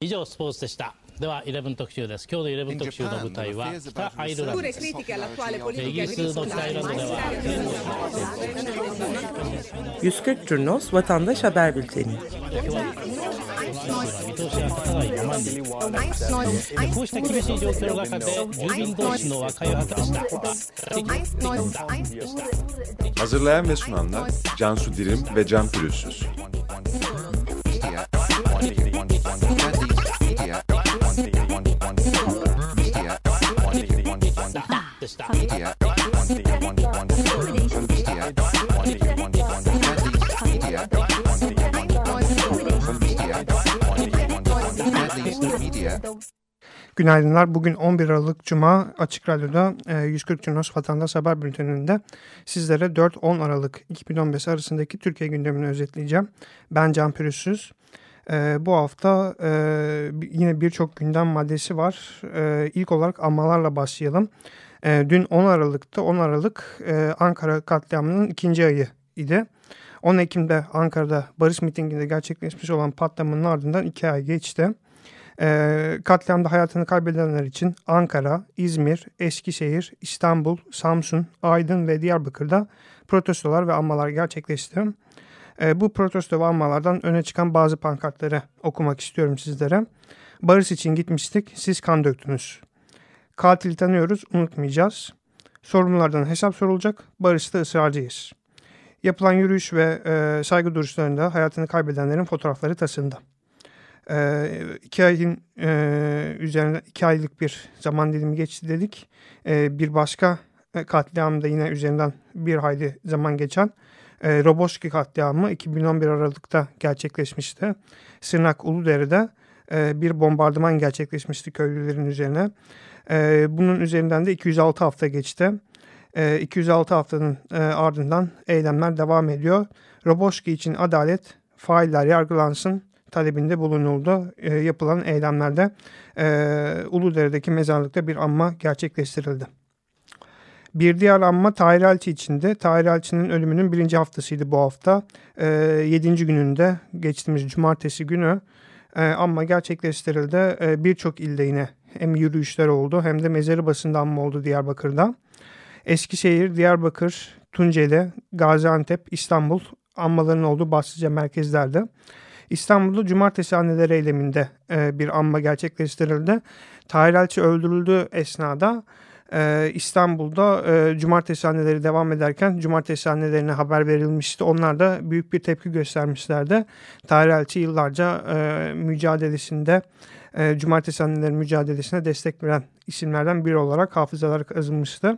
以上スポーツでしたでは11特集です今日の11特集の舞台は北アイルランドですイギリスの北アイルランドでは140 Curnos Vatandaş Haber Bülteni こうした厳しい状況の中で住民同士の和解を図りました Hazırlayan ve sunanlar Cansu Dirim ve Can Pürüzsüz. Günaydınlar. Bugün 11 Aralık Cuma Açık Radyo'da e, 140 Cunos Vatandaş Haber Bülteni'nde sizlere 4-10 Aralık 2015 arasındaki Türkiye gündemini özetleyeceğim. Ben Can Pürüzsüz. E, bu hafta e, yine birçok gündem maddesi var. E, ilk olarak anmalarla başlayalım. E, dün 10 Aralık'ta 10 Aralık e, Ankara katliamının ikinci ayı idi. 10 Ekim'de Ankara'da barış mitinginde gerçekleşmiş olan patlamanın ardından iki ay geçti. E, katliamda hayatını kaybedenler için Ankara, İzmir, Eskişehir, İstanbul, Samsun, Aydın ve Diyarbakır'da protestolar ve anmalar gerçekleşti. E, bu protesto ve anmalardan öne çıkan bazı pankartları okumak istiyorum sizlere. Barış için gitmiştik, siz kan döktünüz. Katili tanıyoruz, unutmayacağız. Sorumlulardan hesap sorulacak, barışta ısrarcıyız. Yapılan yürüyüş ve e, saygı duruşlarında hayatını kaybedenlerin fotoğrafları tasında. E, iki ayın e, üzerinde iki aylık bir zaman dilimi geçti dedik. E, bir başka katliamda yine üzerinden bir hayli zaman geçen e, Roboski katliamı 2011 Aralık'ta gerçekleşmişti. Sırnak Uludere'de e, bir bombardıman gerçekleşmişti köylülerin üzerine. E, bunun üzerinden de 206 hafta geçti. E, 206 haftanın e, ardından eylemler devam ediyor. Roboski için adalet, failler yargılansın talebinde bulunuldu. E, yapılan eylemlerde e, Uludere'deki mezarlıkta bir anma gerçekleştirildi. Bir diğer anma Tahir Elçi içinde. Tahir Elçi'nin ölümünün birinci haftasıydı bu hafta. E, yedinci gününde geçtiğimiz cumartesi günü e, anma gerçekleştirildi. E, Birçok ilde yine hem yürüyüşler oldu hem de mezarı basında anma oldu Diyarbakır'da. Eskişehir, Diyarbakır, Tunceli, Gaziantep, İstanbul anmaların olduğu başlıca merkezlerde. İstanbul'da cumartesi anneleri eyleminde e, bir anma gerçekleştirildi. Tahir Elçi öldürüldüğü esnada e, İstanbul'da e, cumartesi anneleri devam ederken cumartesi annelerine haber verilmişti. Onlar da büyük bir tepki göstermişlerdi. Tahir Elçi yıllarca e, mücadelesinde e, cumartesi anneleri mücadelesine destek veren isimlerden biri olarak hafızalar kazınmıştı.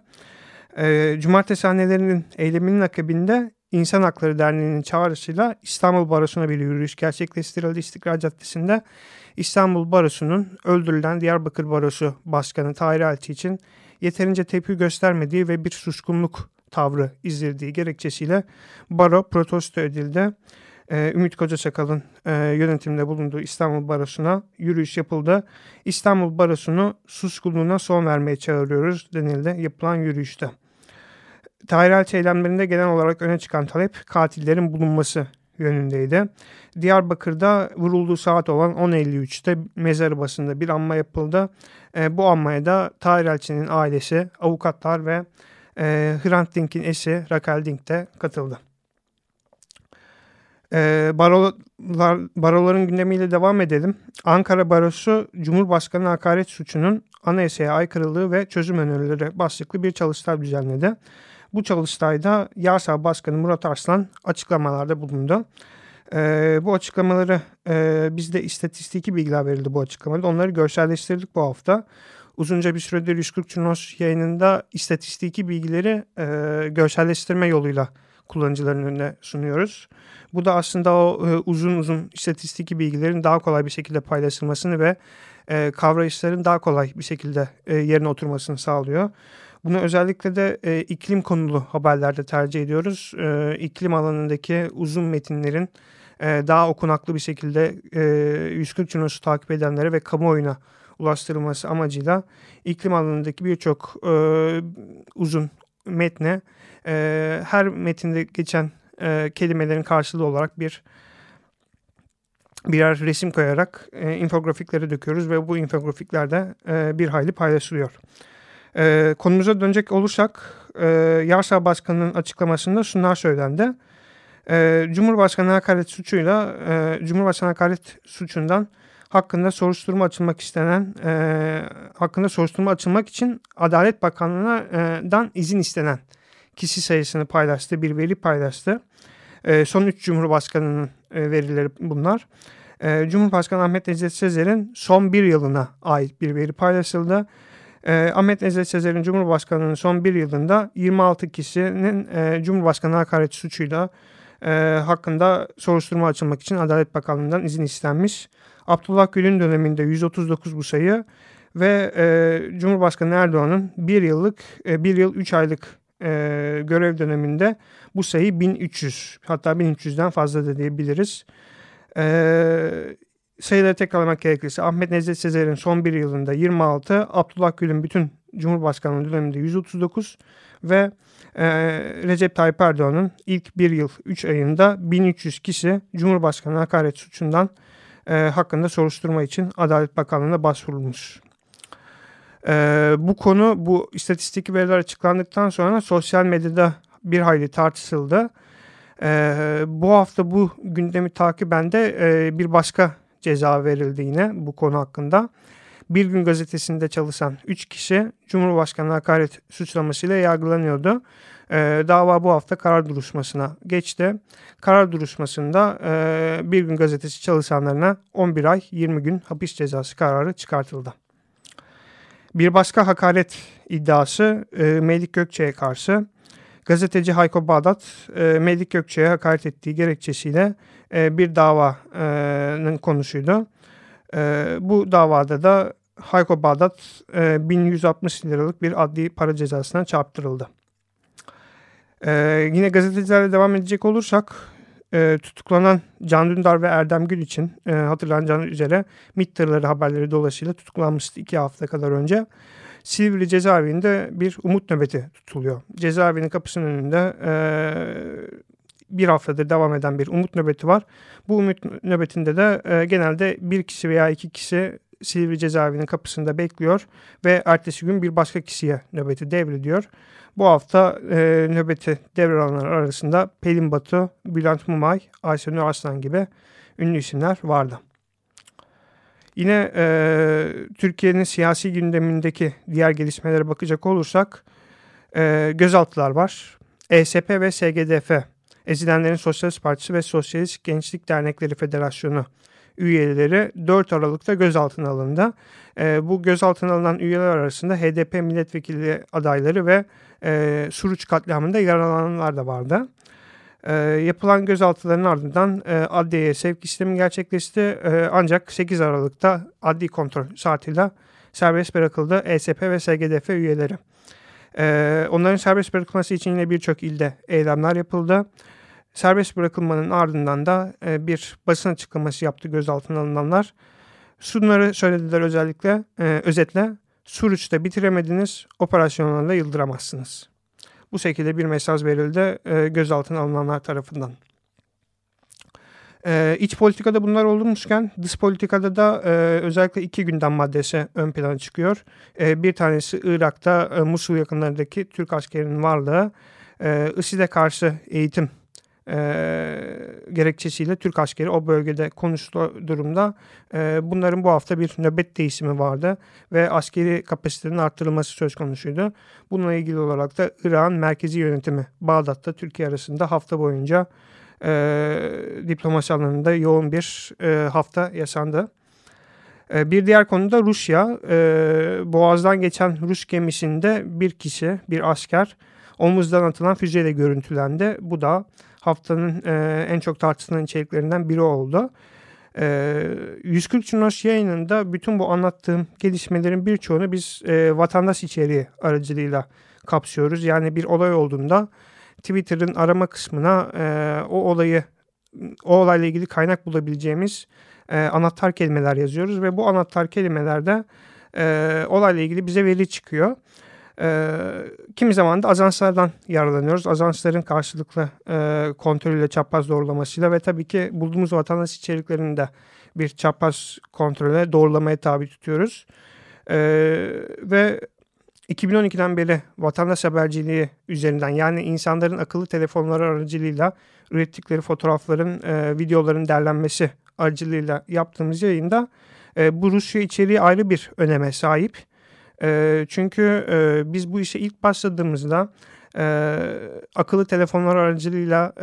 E, cumartesi annelerinin eyleminin akabinde İnsan Hakları Derneği'nin çağrısıyla İstanbul Barosu'na bir yürüyüş gerçekleştirildi İstiklal Caddesi'nde. İstanbul Barosu'nun öldürülen Diyarbakır Barosu Başkanı Tahir Elçi için yeterince tepki göstermediği ve bir suskunluk tavrı izlediği gerekçesiyle baro protesto edildi. Ee, Ümit Kocasakal'ın e, yönetiminde bulunduğu İstanbul Barosu'na yürüyüş yapıldı. İstanbul Barosu'nu suskunluğuna son vermeye çağırıyoruz denildi yapılan yürüyüşte. Tahir Elçi eylemlerinde genel olarak öne çıkan talep katillerin bulunması yönündeydi. Diyarbakır'da vurulduğu saat olan 10.53'te mezarı basında bir anma yapıldı. E, bu anmaya da Tahir ailesi, avukatlar ve e, Hrant Dink'in eşi Raquel Dink de katıldı. E, barolar, baroların gündemiyle devam edelim. Ankara Barosu Cumhurbaşkanı hakaret suçunun anayasaya aykırılığı ve çözüm önerileri başlıklı bir çalıştay düzenledi. Bu çalıştayda Yarsa Başkanı Murat Arslan açıklamalarda bulundu. E, bu açıklamaları e, bizde istatistiki bilgiler verildi bu açıklamada. Onları görselleştirdik bu hafta. Uzunca bir süredir 140 Cunos yayınında istatistiki bilgileri e, görselleştirme yoluyla kullanıcıların önüne sunuyoruz. Bu da aslında o e, uzun uzun istatistiki bilgilerin daha kolay bir şekilde paylaşılmasını ve e, kavrayışların daha kolay bir şekilde e, yerine oturmasını sağlıyor. Bunu özellikle de e, iklim konulu haberlerde tercih ediyoruz. E, iklim alanındaki uzun metinlerin e, daha okunaklı bir şekilde e, 140 Cunos'u takip edenlere ve kamuoyuna ulaştırılması amacıyla iklim alanındaki birçok e, uzun metne e, her metinde geçen e, kelimelerin karşılığı olarak bir birer resim koyarak e, infografikleri döküyoruz ve bu infografiklerde e, bir hayli paylaşılıyor. E, konumuza dönecek olursak e, Yarsa Başkanı'nın açıklamasında şunlar söylendi. E, Cumhurbaşkanı hakaret suçuyla e, Cumhurbaşkanı hakaret suçundan hakkında soruşturma açılmak istenen e, hakkında soruşturma açılmak için Adalet Bakanlığı'ndan izin istenen kişi sayısını paylaştı, bir veri paylaştı. E, son üç Cumhurbaşkanı'nın e, verileri bunlar. E, Cumhurbaşkanı Ahmet Necdet Sezer'in son bir yılına ait bir veri paylaşıldı. E, Ahmet Necdet Sezer'in Cumhurbaşkanı'nın son bir yılında 26 kişinin e, Cumhurbaşkanı hakaret suçuyla e, hakkında soruşturma açılmak için Adalet Bakanlığı'ndan izin istenmiş. Abdullah Gül'ün döneminde 139 bu sayı ve e, Cumhurbaşkanı Erdoğan'ın bir yıllık, e, bir yıl 3 aylık e, görev döneminde bu sayı 1300 hatta 1300'den fazla da diyebiliriz. E, sayıları tekrarlamak gerekirse Ahmet Necdet Sezer'in son bir yılında 26, Abdullah Gül'ün bütün Cumhurbaşkanlığı döneminde 139 ve e, Recep Tayyip Erdoğan'ın ilk bir yıl 3 ayında 1300 kişi Cumhurbaşkanı hakaret suçundan e, hakkında soruşturma için Adalet Bakanlığı'na başvurulmuş. E, bu konu bu istatistik veriler açıklandıktan sonra sosyal medyada bir hayli tartışıldı. E, bu hafta bu gündemi takiben de e, bir başka ceza verildi yine bu konu hakkında. Bir gün gazetesinde çalışan 3 kişi Cumhurbaşkanı hakaret suçlamasıyla yargılanıyordu. E, dava bu hafta karar duruşmasına geçti. Karar duruşmasında e, Bir Gün Gazetesi çalışanlarına 11 ay 20 gün hapis cezası kararı çıkartıldı. Bir başka hakaret iddiası e, Melik Gökçe'ye karşı. Gazeteci Hayko Bağdat e, Melik Gökçe'ye hakaret ettiği gerekçesiyle e, bir davanın konusuydu. E, bu davada da Hayko Bağdat e, 1160 liralık bir adli para cezasına çarptırıldı. Yine gazetecilerle devam edecek olursak e, tutuklanan Can Dündar ve Erdem Gül için e, hatırlanacağınız üzere MİT tırları haberleri dolayısıyla tutuklanmıştı iki hafta kadar önce. Silivri cezaevinde bir umut nöbeti tutuluyor. Cezaevinin kapısının önünde e, bir haftadır devam eden bir umut nöbeti var. Bu umut nöbetinde de e, genelde bir kişi veya iki kişi Silivri cezaevinin kapısında bekliyor ve ertesi gün bir başka kişiye nöbeti devrediyor. Bu hafta e, nöbeti devralanlar arasında Pelin Batu, Bülent Mumay, Ayşenur Arslan gibi ünlü isimler vardı. Yine e, Türkiye'nin siyasi gündemindeki diğer gelişmelere bakacak olursak e, gözaltılar var. ESP ve SGDF, Ezilenlerin Sosyalist Partisi ve Sosyalist Gençlik Dernekleri Federasyonu üyeleri 4 Aralık'ta gözaltına alındı. E, bu gözaltına alınan üyeler arasında HDP milletvekili adayları ve e, Suruç katliamında yaralananlar da vardı. E, yapılan gözaltıların ardından e, adliyeye sevk işlemi gerçekleşti. E, ancak 8 Aralık'ta adli kontrol saatiyle serbest bırakıldı ESP ve SGDF üyeleri. E, onların serbest bırakılması için yine birçok ilde eylemler yapıldı. Serbest bırakılmanın ardından da e, bir basın açıklaması yaptı gözaltına alınanlar. Şunları söylediler özellikle, e, özetle Suruç'ta bitiremediniz, operasyonlarla yıldıramazsınız. Bu şekilde bir mesaj verildi e, gözaltına alınanlar tarafından. E, iç politikada bunlar olmuşken dış politikada da e, özellikle iki gündem maddesi ön plana çıkıyor. E, bir tanesi Irak'ta e, Musul yakınlarındaki Türk askerinin varlığı, e, IŞİD'e karşı eğitim e, gerekçesiyle Türk askeri o bölgede konuştu durumda. E, bunların bu hafta bir nöbet değişimi vardı ve askeri kapasitenin arttırılması söz konusuydu. Bununla ilgili olarak da İran merkezi yönetimi Bağdat'ta Türkiye arasında hafta boyunca e, diplomasi alanında yoğun bir e, hafta yaşandı. E, bir diğer konuda Rusya, e, Boğaz'dan geçen Rus gemisinde bir kişi, bir asker omuzdan atılan füzeyle görüntülendi. Bu da haftanın e, en çok tartışılan içeriklerinden biri oldu. E, 140 Cunos yayınında bütün bu anlattığım gelişmelerin birçoğunu biz e, vatandaş içeriği aracılığıyla kapsıyoruz. Yani bir olay olduğunda Twitter'ın arama kısmına e, o olayı o olayla ilgili kaynak bulabileceğimiz e, anahtar kelimeler yazıyoruz ve bu anahtar kelimelerde e, olayla ilgili bize veri çıkıyor. E, kimi zaman da azanslardan yararlanıyoruz. Azansların karşılıklı e, kontrolüyle çapraz doğrulamasıyla ve tabii ki bulduğumuz vatandaş içeriklerini de bir çapraz kontrole doğrulamaya tabi tutuyoruz. E, ve 2012'den beri vatandaş haberciliği üzerinden yani insanların akıllı telefonları aracılığıyla ürettikleri fotoğrafların, e, videoların derlenmesi aracılığıyla yaptığımız yayında e, bu Rusya içeriği ayrı bir öneme sahip. Çünkü biz bu işe ilk başladığımızda akıllı telefonlar aracılığıyla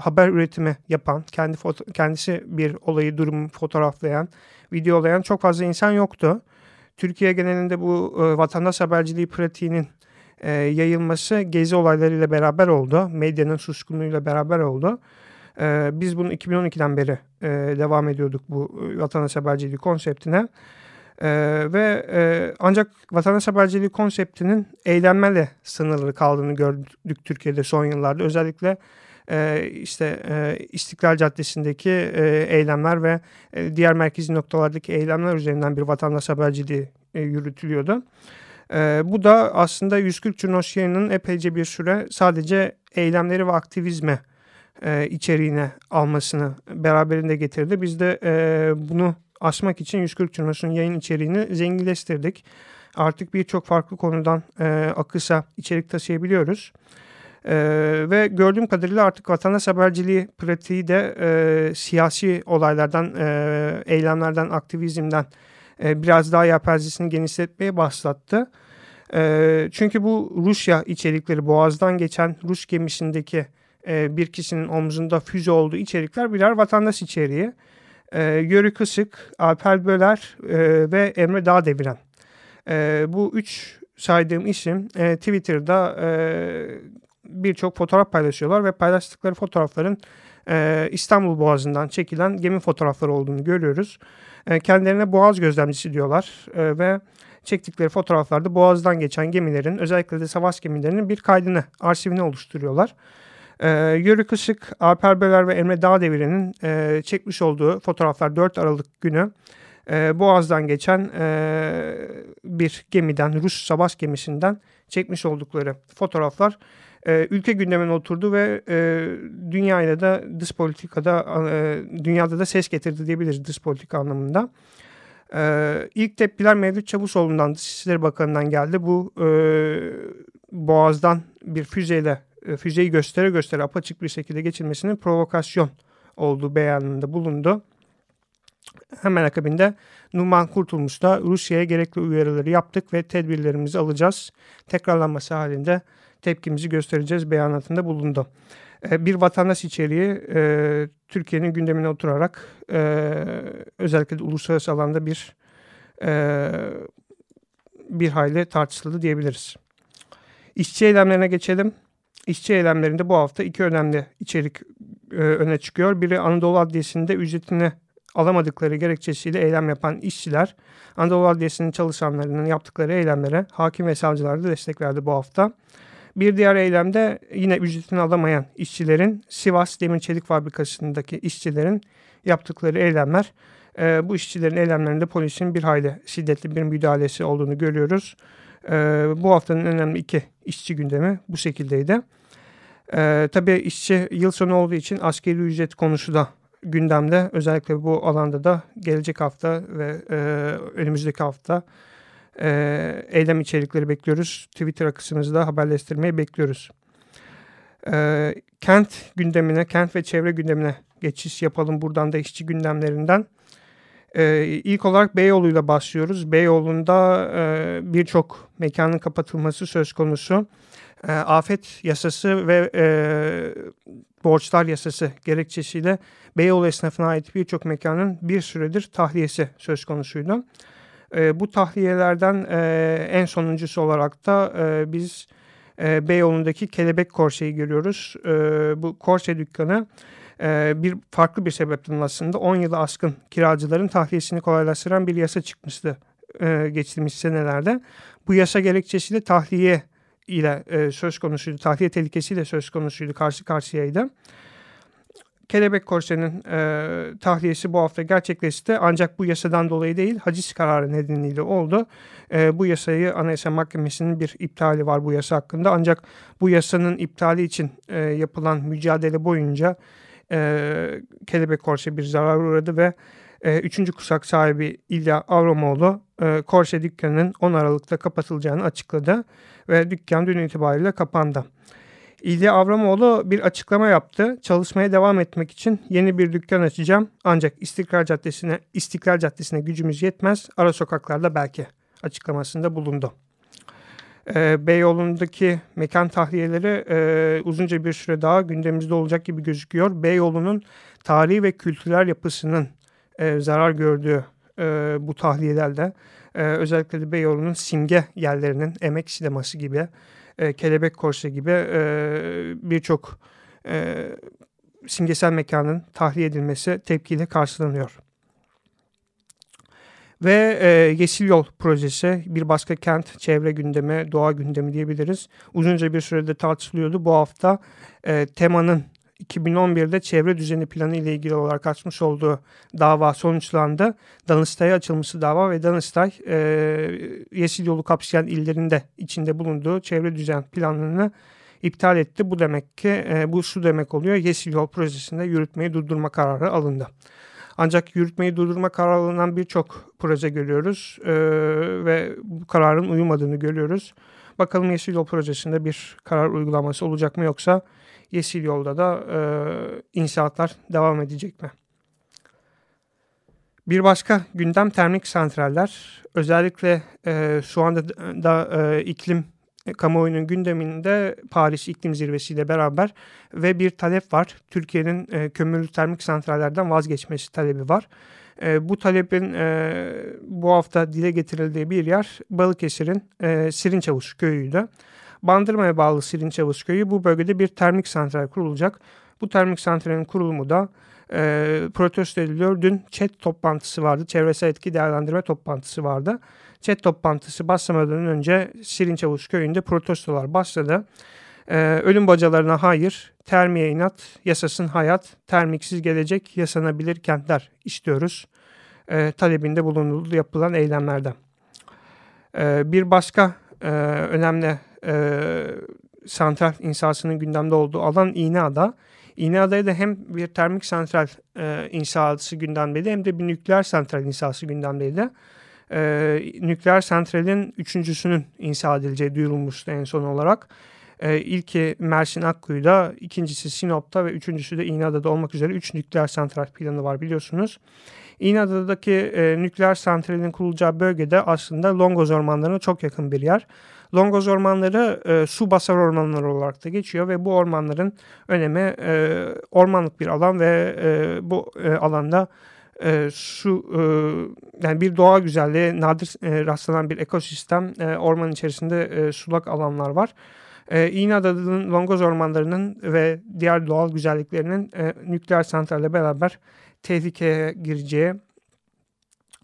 haber üretimi yapan, kendi kendisi bir olayı, durumu fotoğraflayan, videolayan çok fazla insan yoktu. Türkiye genelinde bu vatandaş haberciliği pratiğinin yayılması gezi olaylarıyla beraber oldu. Medyanın suskunluğuyla beraber oldu. Biz bunu 2012'den beri devam ediyorduk bu vatandaş haberciliği konseptine. E, ve e, ancak vatandaş haberciliği konseptinin eylemlerle sınırlı kaldığını gördük Türkiye'de son yıllarda. Özellikle e, işte e, İstiklal Caddesi'ndeki e, eylemler ve e, diğer merkezi noktalardaki eylemler üzerinden bir vatandaş haberciliği e, yürütülüyordu. E, bu da aslında 140 Cunos yayının epeyce bir süre sadece eylemleri ve aktivizme e, içeriğine almasını beraberinde getirdi. Biz de e, bunu aşmak için 140 Cunos'un yayın içeriğini zenginleştirdik. Artık birçok farklı konudan e, akısa içerik taşıyabiliyoruz. E, ve gördüğüm kadarıyla artık vatandaş haberciliği pratiği de e, siyasi olaylardan, e, eylemlerden, aktivizmden e, biraz daha yelpazesini genişletmeye başlattı. E, çünkü bu Rusya içerikleri, Boğaz'dan geçen Rus gemisindeki e, bir kişinin omzunda füze olduğu içerikler birer vatandaş içeriği. E, Yörü Kısık, Alper Böler e, ve Emre Dağdeviren. E, bu üç saydığım isim e, Twitter'da e, birçok fotoğraf paylaşıyorlar ve paylaştıkları fotoğrafların e, İstanbul Boğazı'ndan çekilen gemi fotoğrafları olduğunu görüyoruz. E, kendilerine Boğaz gözlemcisi diyorlar e, ve çektikleri fotoğraflarda Boğaz'dan geçen gemilerin özellikle de savaş gemilerinin bir kaydını, arsivini oluşturuyorlar. E, Yörü Kışık, Alper Böler ve Emre Dağdeviren'in e, çekmiş olduğu fotoğraflar 4 Aralık günü e, Boğaz'dan geçen e, bir gemiden, Rus savaş gemisinden çekmiş oldukları fotoğraflar e, ülke gündemine oturdu ve e, dünyayla da dış politikada, e, dünyada da ses getirdi diyebiliriz dış politika anlamında. E, ilk tepkiler Mevlüt Çavuşoğlu'ndan, Dışişleri Bakanı'ndan geldi. Bu e, Boğaz'dan bir füzeyle, e, füzeyi göstere göstere apaçık bir şekilde geçilmesinin provokasyon olduğu beyanında bulundu. Hemen akabinde Numan Kurtulmuş da Rusya'ya gerekli uyarıları yaptık ve tedbirlerimizi alacağız. Tekrarlanması halinde tepkimizi göstereceğiz beyanatında bulundu. E, bir vatandaş içeriği e, Türkiye'nin gündemine oturarak e, özellikle de uluslararası alanda bir e, bir hayli tartışıldı diyebiliriz. İşçi eylemlerine geçelim. İşçi eylemlerinde bu hafta iki önemli içerik e, öne çıkıyor. Biri Anadolu Adliyesi'nde ücretini alamadıkları gerekçesiyle eylem yapan işçiler Anadolu Adliyesi'nin çalışanlarının yaptıkları eylemlere hakim ve savcılar da destek verdi bu hafta. Bir diğer eylemde yine ücretini alamayan işçilerin Sivas Demir Çelik Fabrikası'ndaki işçilerin yaptıkları eylemler. E, bu işçilerin eylemlerinde polisin bir hayli şiddetli bir müdahalesi olduğunu görüyoruz. E, bu haftanın önemli iki işçi gündemi bu şekildeydi. E, tabii işçi yıl sonu olduğu için askeri ücret konusu da gündemde. Özellikle bu alanda da gelecek hafta ve e, önümüzdeki hafta e, eylem içerikleri bekliyoruz. Twitter akışımızda haberleştirmeyi bekliyoruz. E, kent gündemine, kent ve çevre gündemine geçiş yapalım buradan da işçi gündemlerinden. E, ilk olarak Beyoğlu'yla başlıyoruz. Beyoğlu'nda e, birçok mekanın kapatılması söz konusu. E, afet yasası ve e, borçlar yasası gerekçesiyle Beyoğlu esnafına ait birçok mekanın bir süredir tahliyesi söz konusuydu. E, bu tahliyelerden e, en sonuncusu olarak da e, biz e, Beyoğlu'ndaki Kelebek Korse'yi görüyoruz. E, bu Korse dükkanı e, bir farklı bir sebepten aslında 10 yılı aşkın kiracıların tahliyesini kolaylaştıran bir yasa çıkmıştı e, geçtiğimiz senelerde. Bu yasa gerekçesiyle tahliye ile e, söz konusuydu, tahliye tehlikesiyle söz konusuydu, karşı karşıyaydı. Kelebek Korse'nin e, tahliyesi bu hafta gerçekleşti. Ancak bu yasadan dolayı değil haciz kararı nedeniyle oldu. E, bu yasayı Anayasa Mahkemesi'nin bir iptali var bu yasa hakkında. Ancak bu yasanın iptali için e, yapılan mücadele boyunca e, Kelebek Korse bir zarar uğradı ve e, üçüncü kuşak sahibi İlya Avramoğlu e, Korse dükkanının 10 Aralık'ta kapatılacağını açıkladı ve dükkan dün itibariyle kapandı. İlya Avramoğlu bir açıklama yaptı. Çalışmaya devam etmek için yeni bir dükkan açacağım. Ancak İstiklal Caddesi'ne İstiklal Caddesi'ne gücümüz yetmez. Ara sokaklarda belki açıklamasında bulundu. Ee, Beyoğlu'ndaki mekan tahliyeleri e, uzunca bir süre daha gündemimizde olacak gibi gözüküyor. Beyoğlu'nun tarihi ve kültürel yapısının e, zarar gördüğü e, bu tahliyelerde e, özellikle de Beyoğlu'nun simge yerlerinin emek sineması gibi e, Kelebek Korse gibi e, birçok e, simgesel mekanın tahliye edilmesi tepkiyle karşılanıyor. Ve e, Yeşil Yol projesi bir başka kent, çevre gündemi, doğa gündemi diyebiliriz. Uzunca bir sürede tartışılıyordu. Bu hafta e, temanın 2011'de çevre düzeni planı ile ilgili olarak açmış olduğu dava sonuçlandı. Danıştay'a açılması dava ve Danıştay e, Yeşil Yolu kapsayan illerinde içinde bulunduğu çevre düzen planını iptal etti. Bu demek ki e, bu şu demek oluyor. Yeşil Yol projesinde yürütmeyi durdurma kararı alındı. Ancak yürütmeyi durdurma kararı alınan birçok proje görüyoruz e, ve bu kararın uyumadığını görüyoruz. Bakalım Yeşil Yol projesinde bir karar uygulaması olacak mı yoksa Yeşil Yol'da da e, inşaatlar devam edecek mi? Bir başka gündem termik santraller. Özellikle e, şu anda da e, iklim kamuoyunun gündeminde Paris İklim Zirvesi ile beraber ve bir talep var. Türkiye'nin e, kömürlü termik santrallerden vazgeçmesi talebi var. E, bu talebin e, bu hafta dile getirildiği bir yer Balıkesir'in e, Sirinçavuş köyüydü. Bandırma'ya bağlı Sirinçavuz köyü bu bölgede bir termik santral kurulacak. Bu termik santralin kurulumu da e, protesto ediliyor. Dün chat toplantısı vardı. Çevresel etki değerlendirme toplantısı vardı. Chat toplantısı başlamadan önce Sirinçavuz köyünde protestolar başladı. Ee, ölüm bacalarına hayır, termiye inat, yasasın hayat, termiksiz gelecek, yasanabilir kentler istiyoruz. Ee, talebinde bulunuldu yapılan eylemlerden. Ee, bir başka e, önemli e, santral insasının gündemde olduğu alan İğneada. İğneada'ya da hem bir termik santral e, insası gündemdeydi hem de bir nükleer santral insası gündemdeydi. E, nükleer santralin üçüncüsünün inşa edileceği duyurulmuştu en son olarak. E, ilki Mersin Akkuyu'da, ikincisi Sinop'ta ve üçüncüsü de İğneada'da olmak üzere üç nükleer santral planı var biliyorsunuz. İğneada'daki e, nükleer santralin kurulacağı bölgede aslında Longoz ormanlarına çok yakın bir yer. Longoz ormanları e, su basar ormanları olarak da geçiyor ve bu ormanların önemi e, ormanlık bir alan ve e, bu e, alanda e, su e, yani bir doğa güzelliği nadir e, rastlanan bir ekosistem e, orman içerisinde e, sulak alanlar var. E, İğneada'nın Longoz ormanlarının ve diğer doğal güzelliklerinin e, nükleer santralle beraber tehlikeye gireceği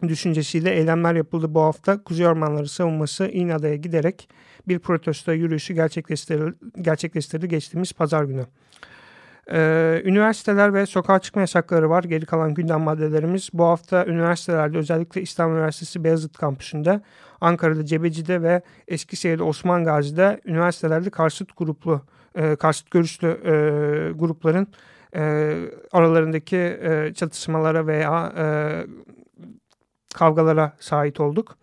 düşüncesiyle eylemler yapıldı bu hafta. Kuzey Ormanları savunması İğneada'ya giderek bir protesto yürüyüşü gerçekleştirdi, gerçekleştirdi geçtiğimiz pazar günü. Ee, üniversiteler ve sokağa çıkma yasakları var. Geri kalan gündem maddelerimiz. Bu hafta üniversitelerde özellikle İstanbul Üniversitesi Beyazıt Kampüsü'nde, Ankara'da Cebeci'de ve Eskişehir'de Osman Gazi'de üniversitelerde karşıt gruplu, e, karşıt görüşlü e, grupların e, aralarındaki e, çatışmalara veya e, kavgalara sahip olduk.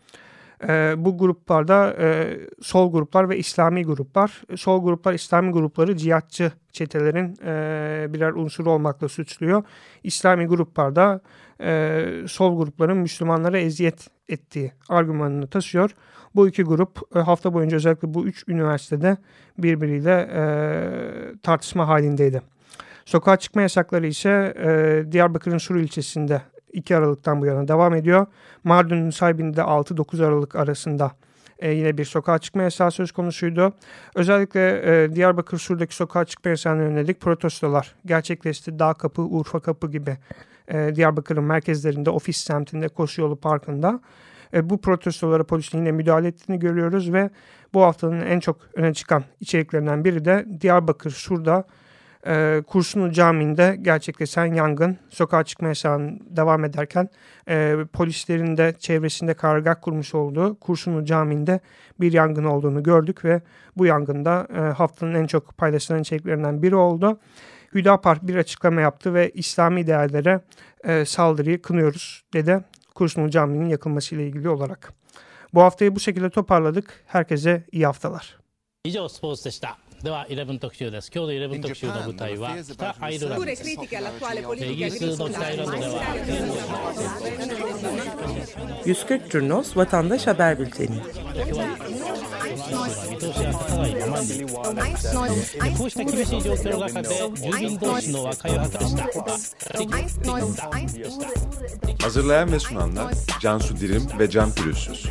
E, bu gruplarda e, sol gruplar ve İslami gruplar. Sol gruplar İslami grupları cihatçı çetelerin e, birer unsuru olmakla suçluyor. İslami gruplarda e, sol grupların Müslümanlara eziyet ettiği argümanını taşıyor. Bu iki grup e, hafta boyunca özellikle bu üç üniversitede birbiriyle e, tartışma halindeydi. Sokağa çıkma yasakları ise e, Diyarbakır'ın Sur ilçesinde 2 Aralık'tan bu yana devam ediyor. Mardin'in sahibinde 6-9 Aralık arasında e, yine bir sokağa çıkma yasağı söz konusuydu. Özellikle e, Diyarbakır Sur'daki sokağa çıkma yasağına yönelik protestolar gerçekleşti. Dağ Kapı, Urfa Kapı gibi e, Diyarbakır'ın merkezlerinde, ofis semtinde, Koşuyolu Parkı'nda. E, bu protestolara polisin yine müdahale ettiğini görüyoruz ve bu haftanın en çok öne çıkan içeriklerinden biri de Diyarbakır Sur'da e, Kurşunlu Camii'nde gerçekleşen yangın sokağa çıkma yasağının devam ederken e, polislerin de çevresinde karargah kurmuş olduğu Kurşunlu Camii'nde bir yangın olduğunu gördük ve bu yangında e, haftanın en çok paylaşılan içeriklerinden biri oldu. Hüdapar bir açıklama yaptı ve İslami değerlere e, saldırıyı kınıyoruz dedi Kurşunlu Camii'nin yakılmasıyla ilgili olarak. Bu haftayı bu şekilde toparladık. Herkese iyi haftalar. 以上スポーツでした では11特集です今日の11特集の舞台は北アイルランドですイギリスの北アイルランドでは 140 Curnos Vatandaş Haber Bülteni 見通しが立たないままにこうした厳しい状況の中で住民同士の和解を図りした Hazırlayan ve sunanlar Cansu Dirim ve Can Pürüzsüz.